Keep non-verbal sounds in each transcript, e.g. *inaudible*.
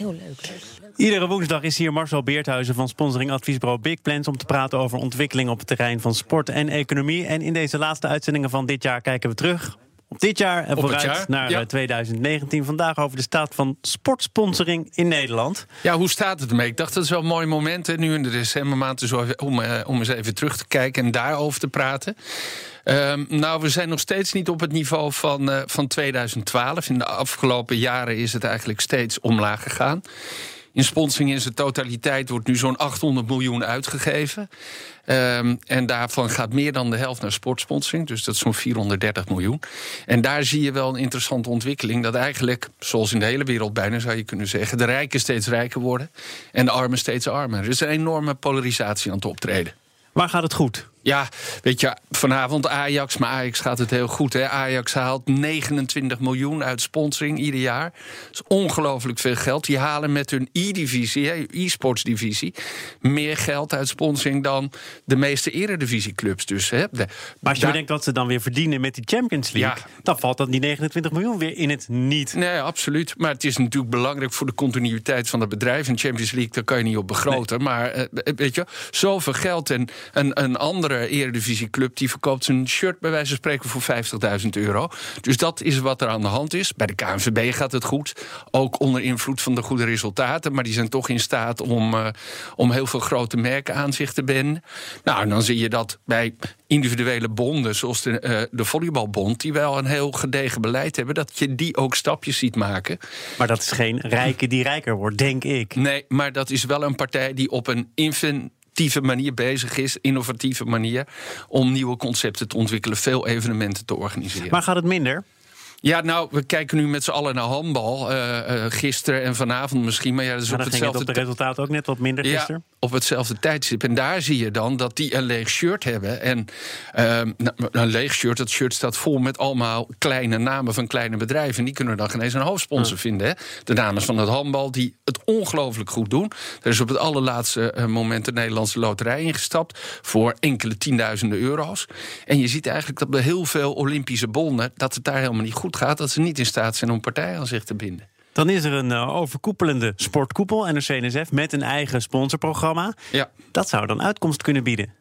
Heel leuk. Iedere woensdag is hier Marcel Beerthuizen van sponsoring adviesbureau Big Plans om te praten over ontwikkeling op het terrein van sport en economie. En in deze laatste uitzendingen van dit jaar kijken we terug op dit jaar en vooruit jaar, naar ja. eh, 2019. Vandaag over de staat van sportsponsoring in Nederland. Ja, hoe staat het ermee? Ik dacht dat is wel een mooi moment hè, nu in de decembermaand dus om, eh, om eens even terug te kijken en daarover te praten. Ehm, nou, we zijn nog steeds niet op het niveau van, eh, van 2012. In de afgelopen jaren is het eigenlijk steeds omlaag gegaan. In sponsoring in zijn totaliteit wordt nu zo'n 800 miljoen uitgegeven. Ehm, en daarvan gaat meer dan de helft naar sportsponsoring. Dus dat is zo'n 430 miljoen. En daar zie je wel een interessante ontwikkeling. Dat eigenlijk, zoals in de hele wereld bijna zou je kunnen zeggen... de rijken steeds rijker worden en de armen steeds armer. Er is een enorme polarisatie aan het optreden. Waar gaat het goed? Ja, weet je, vanavond Ajax, maar Ajax gaat het heel goed. Hè? Ajax haalt 29 miljoen uit sponsoring ieder jaar. Dat is ongelooflijk veel geld. Die halen met hun e-divisie, hè, e-sports divisie, meer geld uit sponsoring dan de meeste eredivisieclubs. Dus, hè. De- Maar als je bedenkt wat ze dan weer verdienen met die Champions League, Ja. dan valt dat die 29 miljoen weer in het niet. Nee, absoluut. Maar het is natuurlijk belangrijk voor de continuïteit van het bedrijf. In Champions League, daar kan je niet op begroten. Maar eh, weet je, zoveel geld. En een, een andere eredivisieclub die verkoopt zijn shirt bij wijze van spreken voor 50.000 euro. Dus dat is wat er aan de hand is. Bij de KNVB gaat het goed. Ook onder invloed van de goede resultaten. Maar die zijn toch in staat om, eh, om heel veel grote merken aan zich te binden. Nou, en dan zie je dat bij individuele bonden, zoals de, eh, de volleybalbond, die wel een heel gedegen beleid hebben, dat je die ook stapjes ziet maken. Maar dat is geen rijke die rijker wordt, denk ik. Nee, maar dat is wel een partij die op een manier bezig is, innovatieve manier, om nieuwe concepten te ontwikkelen, veel evenementen te organiseren. Maar gaat het minder? ja, nou, we kijken nu met z'n allen naar handbal. eh, gisteren en vanavond misschien, maar ja, dat is Maar op het hetzelfde op de resultaten ook net wat minder gisteren. Op hetzelfde tijdstip. En daar zie je dan dat die een leeg shirt hebben. En ehm, nou, een leeg shirt, dat shirt staat vol met allemaal kleine namen van kleine bedrijven. En die kunnen dan geen eens een hoofdsponsor vinden. Hè? De dames van het handbal die het ongelooflijk goed doen. Er is op het allerlaatste eh, moment de Nederlandse loterij ingestapt. Voor enkele tienduizenden euro's. En je ziet eigenlijk dat bij heel veel Olympische bonden. dat het daar helemaal niet goed gaat. Dat ze niet in staat zijn om partijen aan zich te binden. Dan is er een eh, overkoepelende sportkoepel, NRC-NSF, met een eigen sponsorprogramma. Ja. Dat zou dan uitkomst kunnen bieden.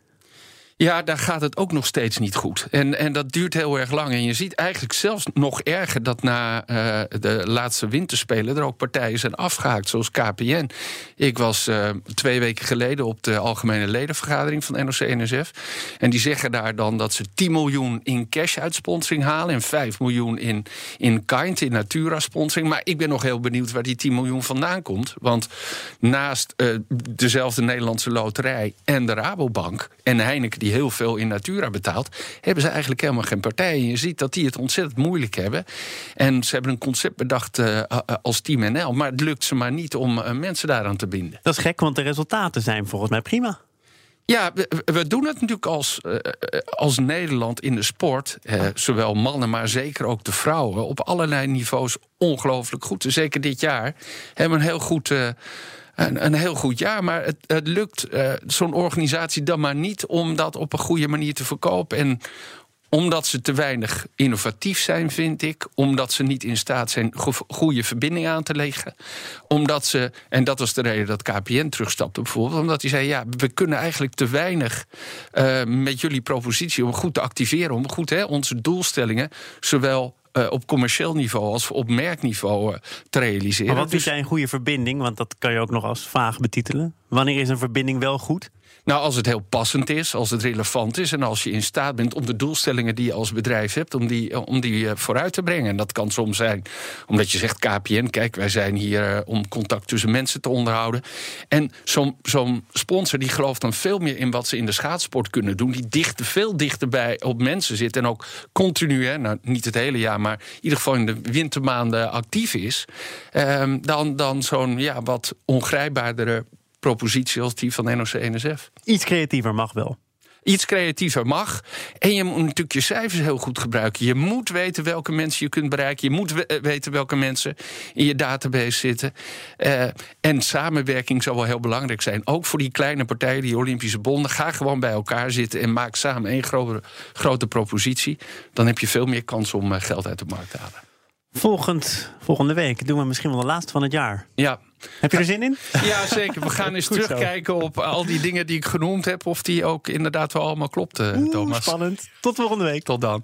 Ja, daar gaat het ook nog steeds niet goed. En, en dat duurt heel erg lang. En je ziet eigenlijk zelfs nog erger dat na eh, de laatste winterspelen er ook partijen zijn afgehaakt, zoals KPN. Ik was eh, twee weken geleden op de algemene ledenvergadering van NOC-NSF. En die zeggen daar dan dat ze 10 miljoen in cash uit sponsoring halen en 5 miljoen in, in kind, in natura-sponsoring. Maar ik ben nog heel benieuwd waar die 10 miljoen vandaan komt. Want naast eh, dezelfde Nederlandse loterij en de Rabobank en Heineken, die heel veel in Natura betaalt, hebben ze eigenlijk helemaal geen partij. En je ziet dat die het ontzettend moeilijk hebben. En ze hebben een concept bedacht eh, als Team NL, maar het lukt ze maar niet om eh, mensen daaraan te binden. Dat is gek, want de resultaten zijn volgens mij prima. Ja, we, we doen het natuurlijk als, eh, eh, als Nederland in de sport. eh, zowel mannen, maar zeker ook de vrouwen. op allerlei niveaus ongelooflijk goed. Zeker dit jaar hebben we een heel goed. eh, een, een heel goed jaar, maar het, het lukt eh, zo'n organisatie dan maar niet om dat op een goede manier te verkopen. En omdat ze te weinig innovatief zijn, vind ik. Omdat ze niet in staat zijn go- goede verbindingen aan te leggen. Omdat ze, en dat was de reden dat KPN terugstapte bijvoorbeeld. Omdat hij zei, ja, we kunnen eigenlijk te weinig eh, met jullie propositie... om goed te activeren, om goed hè, onze doelstellingen... zowel eh, op commercieel niveau als op merkniveau eh, te realiseren. Maar wat vind Dus- jij een goede verbinding? Want dat kan je ook nog als vaag betitelen. Wanneer is een verbinding wel goed? Nou, als het heel passend is, als het relevant is... en als je in staat bent om de doelstellingen die je als bedrijf hebt... om die, eh, om die eh, vooruit te brengen. En dat kan soms zijn omdat je zegt KPN... kijk, wij zijn hier eh, om contact tussen mensen te onderhouden. En zo'n zo'n sponsor die gelooft dan veel meer in wat ze in de schaatsport kunnen doen... die dichter, veel dichterbij op mensen zit en ook continu... Hè, nou, niet het hele jaar, maar in ieder geval in de wintermaanden actief is... ehm, dan, dan zo'n ja, wat ongrijpbaardere propositie als die van NOC-NSF. Iets creatiever mag wel. Iets creatiever mag. En je moet natuurlijk je cijfers heel goed gebruiken. Je moet weten welke mensen je kunt bereiken. Je moet we- eh, weten welke mensen in je database zitten. Eh, en samenwerking zal wel heel belangrijk zijn. Ook voor die kleine partijen, die Olympische bonden. Ga gewoon bij elkaar zitten en maak samen één grote, grote propositie. Dan heb je veel meer kans om eh, geld uit de markt te halen. Volgend, volgende week doen we misschien wel de laatste van het jaar. Ja, Heb je er zin in? ja zeker. We gaan *laughs* eens terugkijken op al die dingen die ik genoemd heb. Of die ook inderdaad wel allemaal klopten, Oeh, Thomas. spannend. Tot volgende week. Tot dan.